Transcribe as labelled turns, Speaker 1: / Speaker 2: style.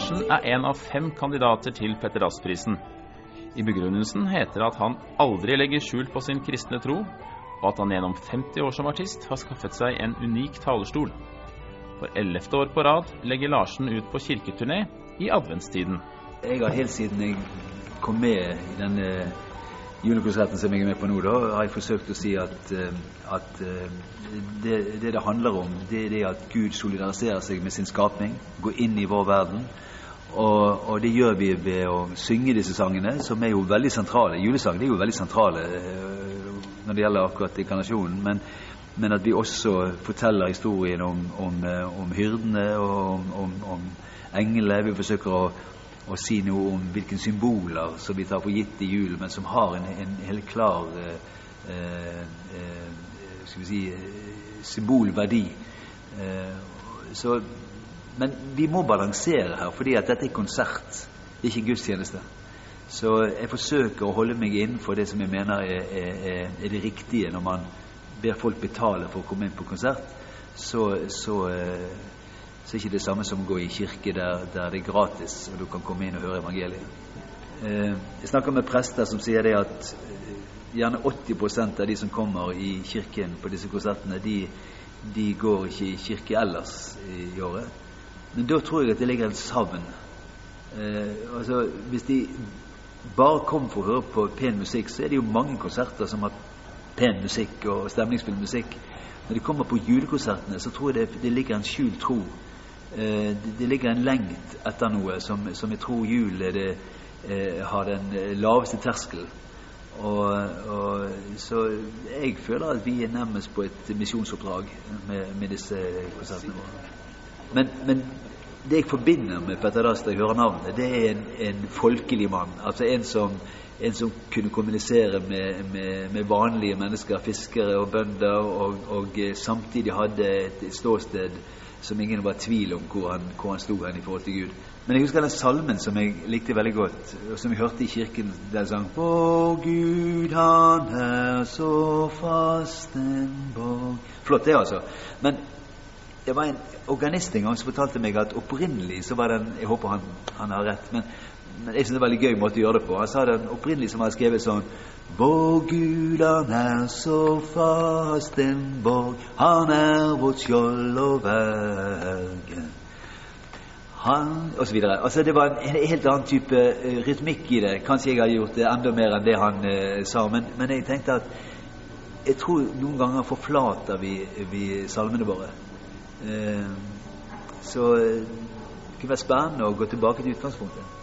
Speaker 1: Larsen er en av fem kandidater til Petter Dass-prisen. I begrunnelsen heter det at han aldri legger skjul på sin kristne tro, og at han gjennom 50 år som artist har skaffet seg en unik talerstol. For ellevte år på rad legger Larsen ut på kirketurné i adventstiden.
Speaker 2: Jeg har helt siden jeg kom med i denne julekonserten som jeg er med på nå, da, har jeg forsøkt å si at, eh, at eh, det, det, det handler om, det er det at Gud solidariserer seg med sin skapning, går inn i vår verden. Og, og, det gjør vi ved å synge disse sangene, som er jo veldig sentrale. Julesangene er jo veldig sentrale eh, når det gjelder akkurat inkarnasjonen. Men, men at vi også forteller historien om, om, om hyrdene og om, om englene. Vi forsøker å å si noe om hvilke symboler som vi tar for gitt i julen, men som har en, en helt klar eh, eh, skal vi si, symbolverdi. Eh, så, men vi må balansere her, fordi at dette er konsert, ikke gudstjeneste. Så jeg forsøker å holde meg innenfor det som jeg mener er, er, er det riktige når man ber folk betale for å komme inn på konsert. Så, så eh, så er ikke det samme som å gå i kirke der, der, det er gratis, og du kan komme inn og høre evangeliet. Eh, jeg snakker med prester som sier det at eh, gjerne 80% av de som kommer i kirken på disse konsertene, de, de går ikke i kirke ellers i, året. Men da tror jeg at det ligger en savn. Eh, altså, hvis de bare kom for å høre på pen musikk, så er det jo mange konserter som har pen musikk og stemningsfull musikk. Når de kommer på julekonsertene, så tror jeg det, det ligger en skjult tro det ligger en lengt etter noe som, som jeg tror julen eh, har den eh, laveste terskel. Og, og, så jeg føler at vi er nærmest på et misjonsoppdrag med, med disse konsertene våre. Men, men, det jeg forbinder med Petter Dass når jeg hører navnet, det er en, en folkelig mann. Altså en som, en som kunne kommunisere med, med, med, vanlige mennesker, fiskere og bønder, og, og samtidig hadde et ståsted som ingen var i tvil om hvor han, hvor han sto hen i forhold til Gud. Men jeg husker den salmen som jeg likte veldig godt, og som jeg hørte i kirken. Den sang Å Gud, han er så fast en borg Flott, det, altså. Men det var en organist en gang som fortalte meg at opprinnelig så var den Jeg håper han, han har rett, men, men jeg synes det var veldig gøy måte å gjøre det på. Han sa den opprinnelig som var skrevet sånn vår Gud, han er så fast en borg, han er vårt skjold og verge. Han Og så videre. Altså, det var en helt annen type uh, rytmikk i det. Kanskje jeg har gjort det enda mer enn det han uh, sa, men, men, jeg tenkte at jeg tror noen ganger forflater vi, vi salmene våre. Uh, så det kunne være spennende å gå tilbake til utgangspunktet.